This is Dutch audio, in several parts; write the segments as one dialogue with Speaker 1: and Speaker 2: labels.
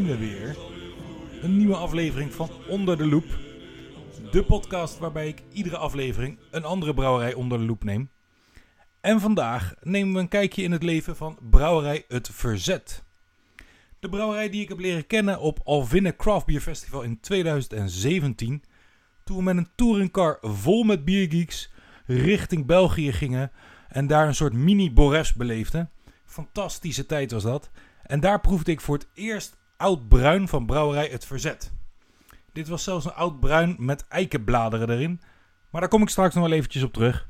Speaker 1: we weer. Een nieuwe aflevering van Onder de Loep. De podcast waarbij ik iedere aflevering een andere brouwerij onder de loep neem. En vandaag nemen we een kijkje in het leven van brouwerij Het Verzet. De brouwerij die ik heb leren kennen op Alvinne Craft Beer Festival in 2017. Toen we met een touringcar vol met biergeeks richting België gingen en daar een soort mini-Bores beleefden. Fantastische tijd was dat. En daar proefde ik voor het eerst oud bruin van brouwerij Het Verzet. Dit was zelfs een oud bruin met eikenbladeren erin. Maar daar kom ik straks nog wel eventjes op terug.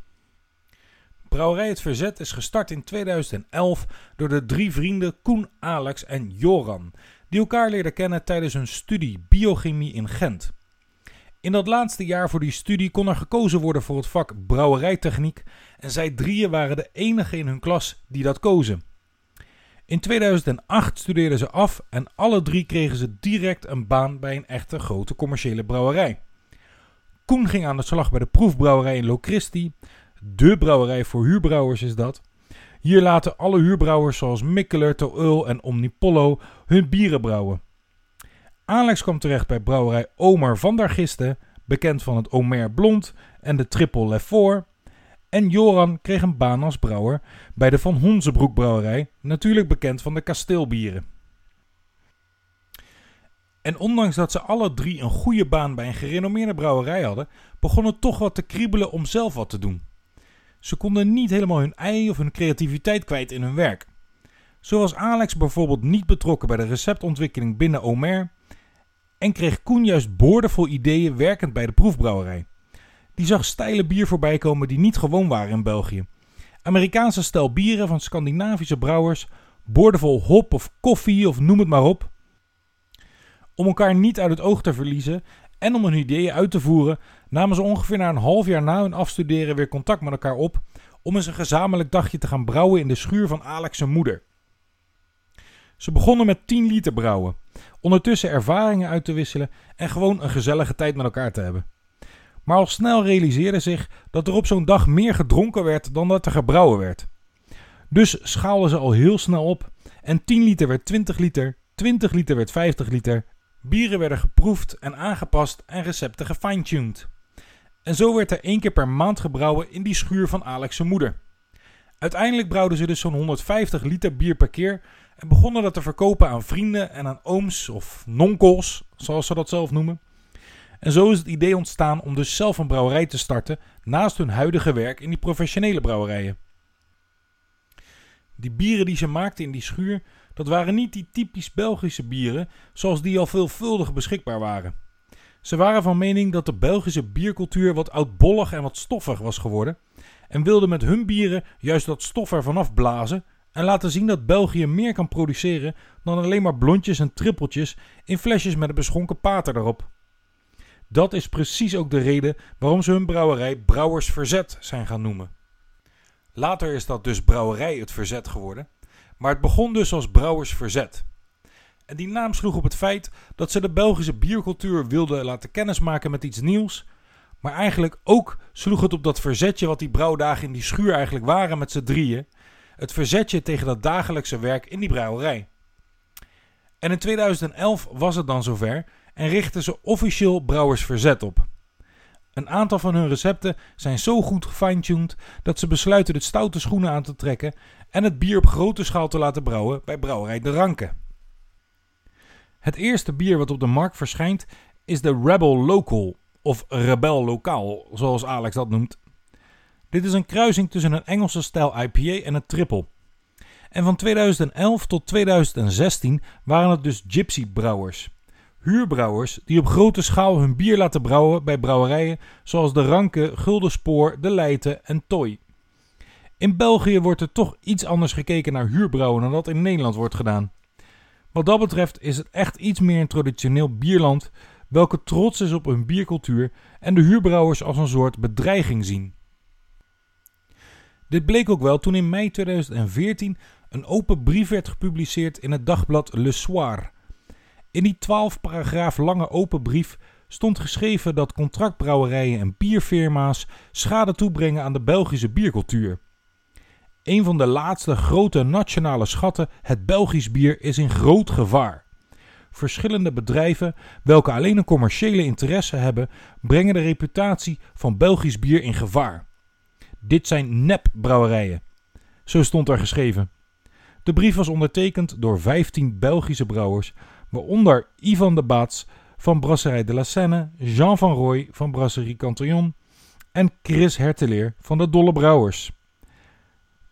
Speaker 1: Brouwerij Het Verzet is gestart in 2011 door de drie vrienden Koen, Alex en Joran, die elkaar leerden kennen tijdens hun studie biochemie in Gent. In dat laatste jaar voor die studie kon er gekozen worden voor het vak brouwerijtechniek en zij drieën waren de enige in hun klas die dat kozen. In 2008 studeerden ze af en alle drie kregen ze direct een baan bij een echte grote commerciële brouwerij. Koen ging aan de slag bij de proefbrouwerij in Locristi. De brouwerij voor huurbrouwers is dat. Hier laten alle huurbrouwers zoals Mikkeler, Toeul en Omnipollo hun bieren brouwen. Alex kwam terecht bij brouwerij Omer van der Gisten, bekend van het Omer Blond en de Triple Lefort. En Joran kreeg een baan als brouwer bij de Van Honzenbroek brouwerij, natuurlijk bekend van de kasteelbieren. En ondanks dat ze alle drie een goede baan bij een gerenommeerde brouwerij hadden, begon het toch wat te kriebelen om zelf wat te doen. Ze konden niet helemaal hun ei of hun creativiteit kwijt in hun werk. Zo was Alex bijvoorbeeld niet betrokken bij de receptontwikkeling binnen Omer en kreeg Koen juist boordevol ideeën werkend bij de proefbrouwerij. Die zag stijle bier voorbij komen die niet gewoon waren in België. Amerikaanse stijl bieren van Scandinavische brouwers, boordevol hop of koffie of noem het maar op. Om elkaar niet uit het oog te verliezen en om hun ideeën uit te voeren, namen ze ongeveer na een half jaar na hun afstuderen weer contact met elkaar op om eens een gezamenlijk dagje te gaan brouwen in de schuur van Alex' moeder. Ze begonnen met 10 liter brouwen, ondertussen ervaringen uit te wisselen en gewoon een gezellige tijd met elkaar te hebben. Maar al snel realiseerde zich dat er op zo'n dag meer gedronken werd dan dat er gebrouwen werd. Dus schaalden ze al heel snel op en 10 liter werd 20 liter, 20 liter werd 50 liter. Bieren werden geproefd en aangepast en recepten gefine-tuned. En zo werd er één keer per maand gebrouwen in die schuur van Alex' moeder. Uiteindelijk brouwden ze dus zo'n 150 liter bier per keer en begonnen dat te verkopen aan vrienden en aan ooms of nonkels, zoals ze dat zelf noemen. En zo is het idee ontstaan om dus zelf een brouwerij te starten naast hun huidige werk in die professionele brouwerijen. Die bieren die ze maakten in die schuur, dat waren niet die typisch Belgische bieren zoals die al veelvuldig beschikbaar waren. Ze waren van mening dat de Belgische biercultuur wat oudbollig en wat stoffig was geworden en wilden met hun bieren juist dat stof ervan afblazen en laten zien dat België meer kan produceren dan alleen maar blondjes en trippeltjes in flesjes met een beschonken pater erop. Dat is precies ook de reden waarom ze hun brouwerij Brouwers Verzet zijn gaan noemen. Later is dat dus Brouwerij het Verzet geworden, maar het begon dus als Brouwers Verzet. En die naam sloeg op het feit dat ze de Belgische biercultuur wilden laten kennismaken met iets nieuws, maar eigenlijk ook sloeg het op dat verzetje wat die brouwdagen in die schuur eigenlijk waren met z'n drieën, het verzetje tegen dat dagelijkse werk in die brouwerij. En in 2011 was het dan zover en richtten ze officieel Brouwers Verzet op. Een aantal van hun recepten zijn zo goed gefine-tuned dat ze besluiten de stoute schoenen aan te trekken en het bier op grote schaal te laten brouwen bij brouwerij De Ranke. Het eerste bier wat op de markt verschijnt is de Rebel Local, of Rebel Lokaal, zoals Alex dat noemt. Dit is een kruising tussen een Engelse stijl IPA en een triple. En van 2011 tot 2016 waren het dus Gypsy brouwers. Huurbrouwers die op grote schaal hun bier laten brouwen bij brouwerijen zoals de Ranke, Guldenspoor, De Leijten en Toy. In België wordt er toch iets anders gekeken naar huurbrouwen dan dat in Nederland wordt gedaan. Wat dat betreft is het echt iets meer een traditioneel bierland, welke trots is op hun biercultuur en de huurbrouwers als een soort bedreiging zien. Dit bleek ook wel toen in mei 2014 een open brief werd gepubliceerd in het dagblad Le Soir. In die 12 paragraaf lange open brief stond geschreven dat contractbrouwerijen en bierfirma's schade toebrengen aan de Belgische biercultuur. Een van de laatste grote nationale schatten, het Belgisch bier, is in groot gevaar. verschillende bedrijven, welke alleen een commerciële interesse hebben, brengen de reputatie van Belgisch bier in gevaar. Dit zijn nepbrouwerijen. Zo stond er geschreven. De brief was ondertekend door 15 Belgische brouwers, waaronder Ivan de Baats van Brasserij de la Seine, Jean van Rooij van Brasserie Cantillon en Chris Herteleer van de Dolle Brouwers.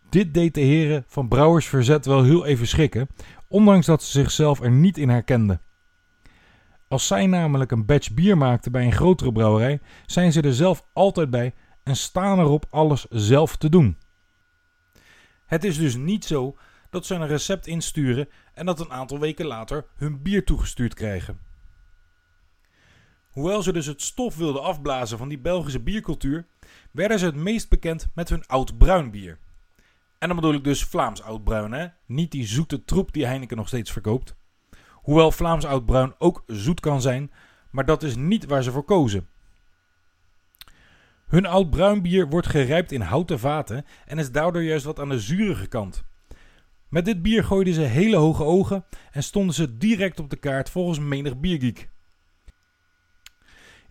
Speaker 1: Dit deed de heren van Brouwers Verzet wel heel even schrikken, ondanks dat ze zichzelf er niet in herkenden. Als zij namelijk een batch bier maakten bij een grotere brouwerij, zijn ze er zelf altijd bij en staan erop alles zelf te doen. Het is dus niet zo dat ze een recept insturen en dat een aantal weken later hun bier toegestuurd krijgen. Hoewel ze dus het stof wilden afblazen van die Belgische biercultuur, werden ze het meest bekend met hun oud bruin bier. En dan bedoel ik dus Vlaams oudbruin, hè? Niet die zoete troep die Heineken nog steeds verkoopt. Hoewel Vlaams oudbruin ook zoet kan zijn, maar dat is niet waar ze voor kozen. Hun oud bier wordt gerijpt in houten vaten en is daardoor juist wat aan de zurige kant. Met dit bier gooiden ze hele hoge ogen en stonden ze direct op de kaart volgens menig biergeek.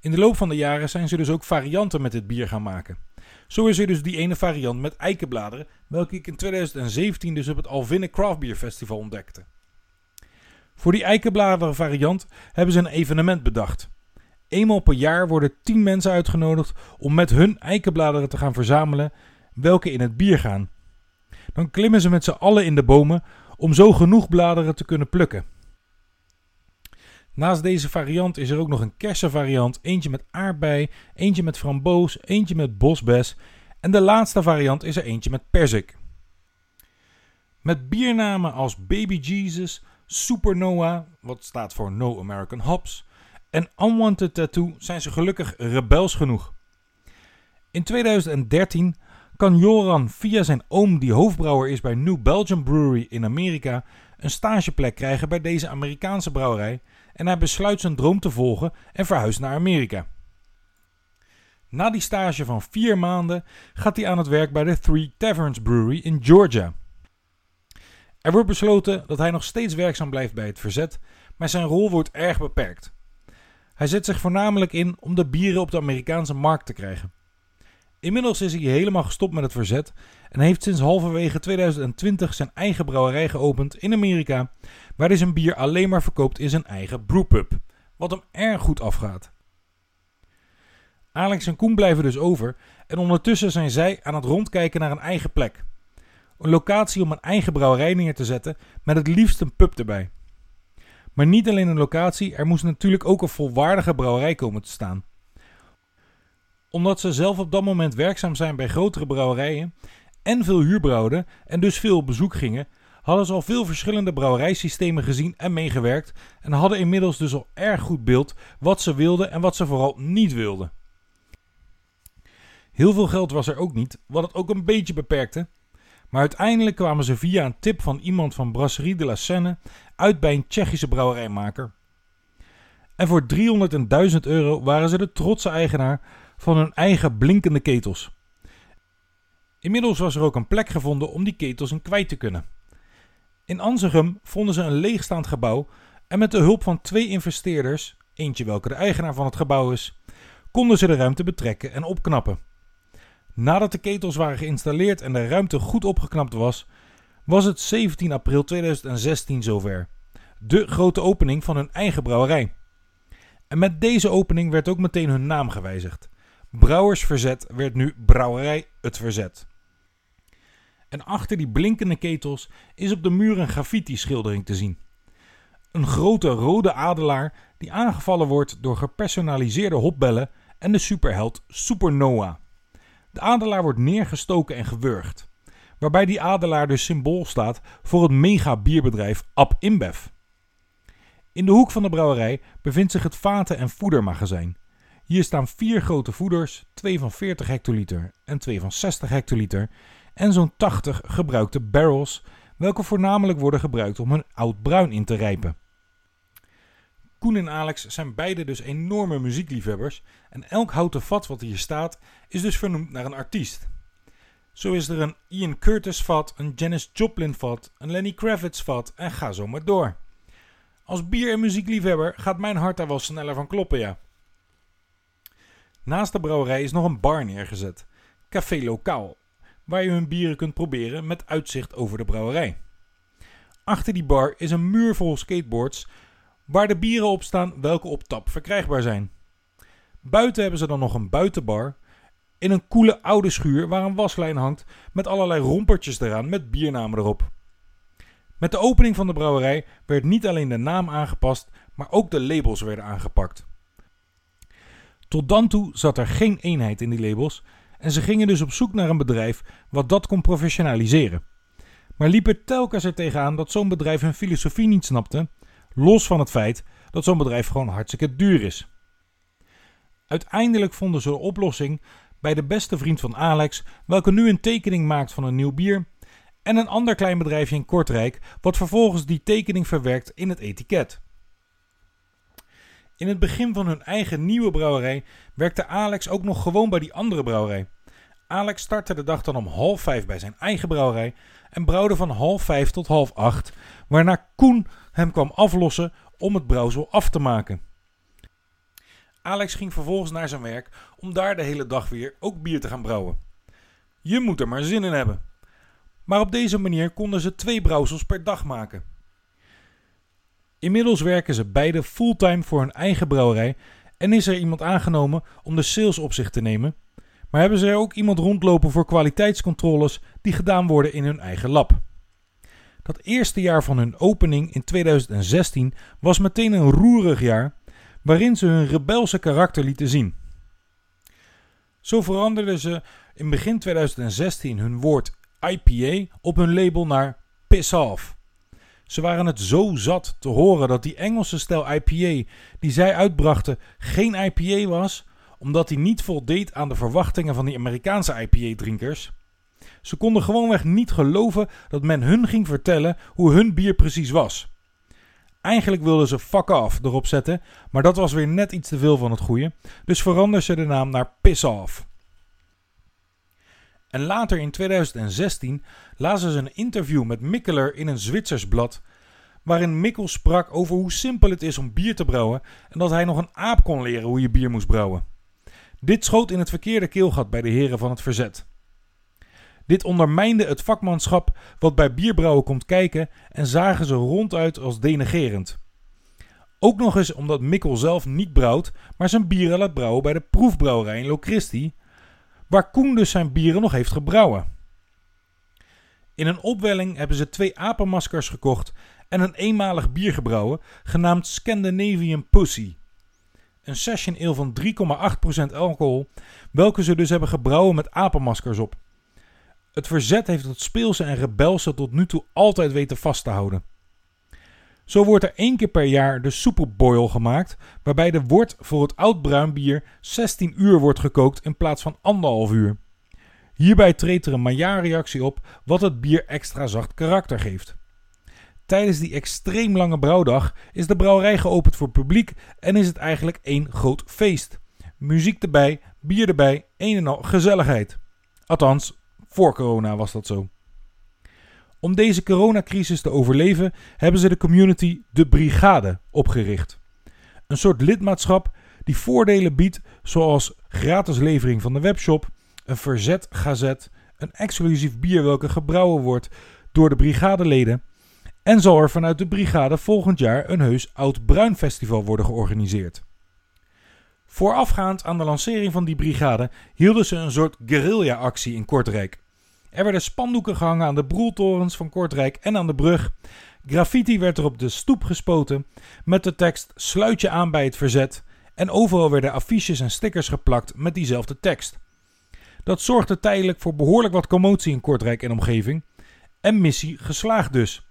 Speaker 1: In de loop van de jaren zijn ze dus ook varianten met dit bier gaan maken. Zo is er dus die ene variant met eikenbladeren, welke ik in 2017 dus op het Alvinne Craft Beer Festival ontdekte. Voor die eikenbladeren variant hebben ze een evenement bedacht. Eenmaal per jaar worden 10 mensen uitgenodigd om met hun eikenbladeren te gaan verzamelen, welke in het bier gaan. Dan klimmen ze met z'n allen in de bomen om zo genoeg bladeren te kunnen plukken. Naast deze variant is er ook nog een kersenvariant, eentje met aardbei, eentje met framboos, eentje met bosbes en de laatste variant is er eentje met perzik. Met biernamen als Baby Jesus, Supernova, wat staat voor No American Hops, en Unwanted Tattoo zijn ze gelukkig rebels genoeg. In 2013 kan Joran via zijn oom, die hoofdbrouwer is bij New Belgium Brewery in Amerika, een stageplek krijgen bij deze Amerikaanse brouwerij en hij besluit zijn droom te volgen en verhuist naar Amerika. Na die stage van vier maanden gaat hij aan het werk bij de Three Taverns Brewery in Georgia. Er wordt besloten dat hij nog steeds werkzaam blijft bij het verzet, maar zijn rol wordt erg beperkt. Hij zet zich voornamelijk in om de bieren op de Amerikaanse markt te krijgen. Inmiddels is hij helemaal gestopt met het verzet en heeft sinds halverwege 2020 zijn eigen brouwerij geopend in Amerika, waar hij zijn bier alleen maar verkoopt in zijn eigen brewpub, wat hem erg goed afgaat. Alex en Koen blijven dus over en ondertussen zijn zij aan het rondkijken naar een eigen plek. Een locatie om een eigen brouwerij neer te zetten met het liefst een pub erbij. Maar niet alleen een locatie, er moest natuurlijk ook een volwaardige brouwerij komen te staan. Omdat ze zelf op dat moment werkzaam zijn bij grotere brouwerijen en veel huurbrouwden en dus veel op bezoek gingen, hadden ze al veel verschillende brouwerijsystemen gezien en meegewerkt en hadden inmiddels dus al erg goed beeld wat ze wilden en wat ze vooral niet wilden. Heel veel geld was er ook niet, wat het ook een beetje beperkte. Maar uiteindelijk kwamen ze via een tip van iemand van Brasserie de la Seine uit bij een Tsjechische brouwerijmaker. En voor 300.000 euro waren ze de trotse eigenaar van hun eigen blinkende ketels. Inmiddels was er ook een plek gevonden om die ketels in kwijt te kunnen. In Anzegem vonden ze een leegstaand gebouw en met de hulp van twee investeerders, eentje welke de eigenaar van het gebouw is, konden ze de ruimte betrekken en opknappen. Nadat de ketels waren geïnstalleerd en de ruimte goed opgeknapt was, was het 17 april 2016 zover. De grote opening van hun eigen brouwerij. En met deze opening werd ook meteen hun naam gewijzigd. Brouwers Verzet werd nu Brouwerij Het Verzet. En achter die blinkende ketels is op de muur een graffiti-schildering te zien. Een grote rode adelaar die aangevallen wordt door gepersonaliseerde hopbellen en de superheld Supernova. De adelaar wordt neergestoken en gewurgd, waarbij die adelaar dus symbool staat voor het mega bierbedrijf Ab InBev. In de hoek van de brouwerij bevindt zich het vaten- en voedermagazijn. Hier staan vier grote voeders, twee van 40 hectoliter en twee van 60 hectoliter, en zo'n 80 gebruikte barrels, welke voornamelijk worden gebruikt om hun oud bruin in te rijpen. Koen en Alex zijn beide dus enorme muziekliefhebbers en elk houten vat wat hier staat is dus vernoemd naar een artiest. Zo is er een Ian Curtis vat, een Janis Joplin vat, een Lenny Kravitz vat en ga zo maar door. Als bier- en muziekliefhebber gaat mijn hart daar wel sneller van kloppen, ja. Naast de brouwerij is nog een bar neergezet, Café Lokaal, waar je hun bieren kunt proberen met uitzicht over de brouwerij. Achter die bar is een muur vol skateboards waar de bieren op staan welke op tap verkrijgbaar zijn. Buiten hebben ze dan nog een buitenbar in een koele oude schuur waar een waslijn hangt met allerlei rompertjes eraan met biernamen erop. Met de opening van de brouwerij werd niet alleen de naam aangepast, maar ook de labels werden aangepakt. Tot dan toe zat er geen eenheid in die labels en ze gingen dus op zoek naar een bedrijf wat dat kon professionaliseren. Maar liepen telkens er tegenaan dat zo'n bedrijf hun filosofie niet snapte, los van het feit dat zo'n bedrijf gewoon hartstikke duur is. Uiteindelijk vonden ze een oplossing bij de beste vriend van Alex, welke nu een tekening maakt van een nieuw bier, en een ander klein bedrijfje in Kortrijk, wat vervolgens die tekening verwerkt in het etiket. In het begin van hun eigen nieuwe brouwerij werkte Alex ook nog gewoon bij die andere brouwerij. Alex startte de dag dan om half vijf bij zijn eigen brouwerij en brouwde van half vijf tot half acht, waarna Koen hem kwam aflossen om het brouwsel af te maken. Alex ging vervolgens naar zijn werk om daar de hele dag weer ook bier te gaan brouwen. Je moet er maar zin in hebben. Maar op deze manier konden ze twee brouwsels per dag maken. Inmiddels werken ze beide fulltime voor hun eigen brouwerij en is er iemand aangenomen om de sales op zich te nemen. Maar hebben ze er ook iemand rondlopen voor kwaliteitscontroles die gedaan worden in hun eigen lab. Dat eerste jaar van hun opening in 2016 was meteen een roerig jaar waarin ze hun rebelse karakter lieten zien. Zo veranderden ze in begin 2016 hun woord IPA op hun label naar Piss Off. Ze waren het zo zat te horen dat die Engelse stijl IPA die zij uitbrachten geen IPA was, omdat die niet voldeed aan de verwachtingen van die Amerikaanse IPA-drinkers. Ze konden gewoonweg niet geloven dat men hun ging vertellen hoe hun bier precies was. Eigenlijk wilden ze fuck off erop zetten, maar dat was weer net iets te veel van het goede, dus veranderden ze de naam naar Piss Off. En later in 2016 lazen ze een interview met Mikkeler in een Zwitsers blad, waarin Mikkel sprak over hoe simpel het is om bier te brouwen en dat hij nog een aap kon leren hoe je bier moest brouwen. Dit schoot in het verkeerde keelgat bij de heren van het verzet. Dit ondermijnde het vakmanschap wat bij bierbrouwen komt kijken en zagen ze ronduit als denigerend. Ook nog eens omdat Mikkel zelf niet brouwt, maar zijn bieren laat brouwen bij de proefbrouwerij in Locristi, waar Koen dus zijn bieren nog heeft gebrouwen. In een opwelling hebben ze twee apenmaskers gekocht en een eenmalig bier gebrouwen, genaamd Scandinavian Pussy. Een session ale van 3,8% alcohol, welke ze dus hebben gebrouwen met apenmaskers op. Het verzet heeft het speelse en rebelse tot nu toe altijd weten vast te houden. Zo wordt er één keer per jaar de superboil gemaakt, waarbij de wort voor het oud bruin bier 16 uur wordt gekookt in plaats van anderhalf uur. Hierbij treedt er een Maillard-reactie op, wat het bier extra zacht karakter geeft. Tijdens die extreem lange brouwdag is de brouwerij geopend voor publiek en is het eigenlijk één groot feest. Muziek erbij, bier erbij, een en al gezelligheid. Althans, voor corona was dat zo. Om deze coronacrisis te overleven hebben ze de community De Brigade opgericht. Een soort lidmaatschap die voordelen biedt zoals gratis levering van de webshop, een verzet gazet, een exclusief bier welke gebrouwen wordt door de brigadeleden en zal er vanuit de brigade volgend jaar een heus Oud Bruin Festival worden georganiseerd. Voorafgaand aan de lancering van die brigade hielden ze een soort guerrilla-actie in Kortrijk. Er werden spandoeken gehangen aan de broeltorens van Kortrijk en aan de brug. Graffiti werd er op de stoep gespoten met de tekst Sluit je aan bij het verzet. En overal werden affiches en stickers geplakt met diezelfde tekst. Dat zorgde tijdelijk voor behoorlijk wat commotie in Kortrijk en omgeving. En missie geslaagd dus.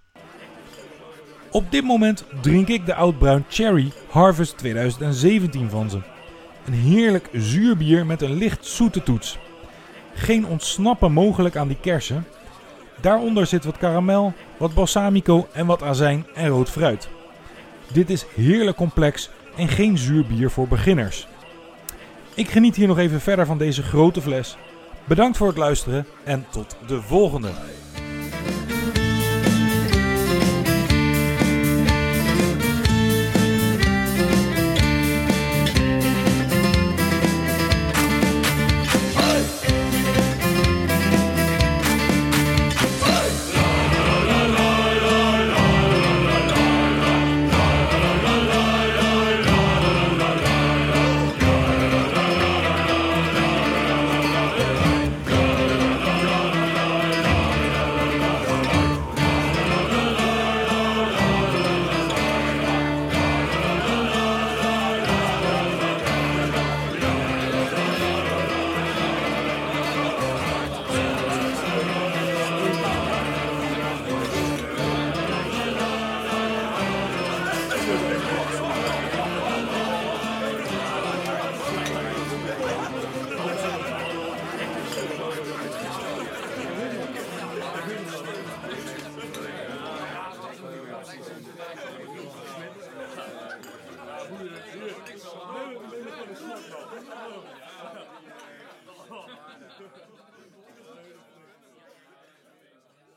Speaker 1: Op dit moment drink ik de Oudbruin Cherry Harvest 2017 van ze. Een heerlijk zuur bier met een licht zoete toets. Geen ontsnappen mogelijk aan die kersen. Daaronder zit wat karamel, wat balsamico en wat azijn en rood fruit. Dit is heerlijk complex en geen zuur bier voor beginners. Ik geniet hier nog even verder van deze grote fles. Bedankt voor het luisteren en tot de volgende.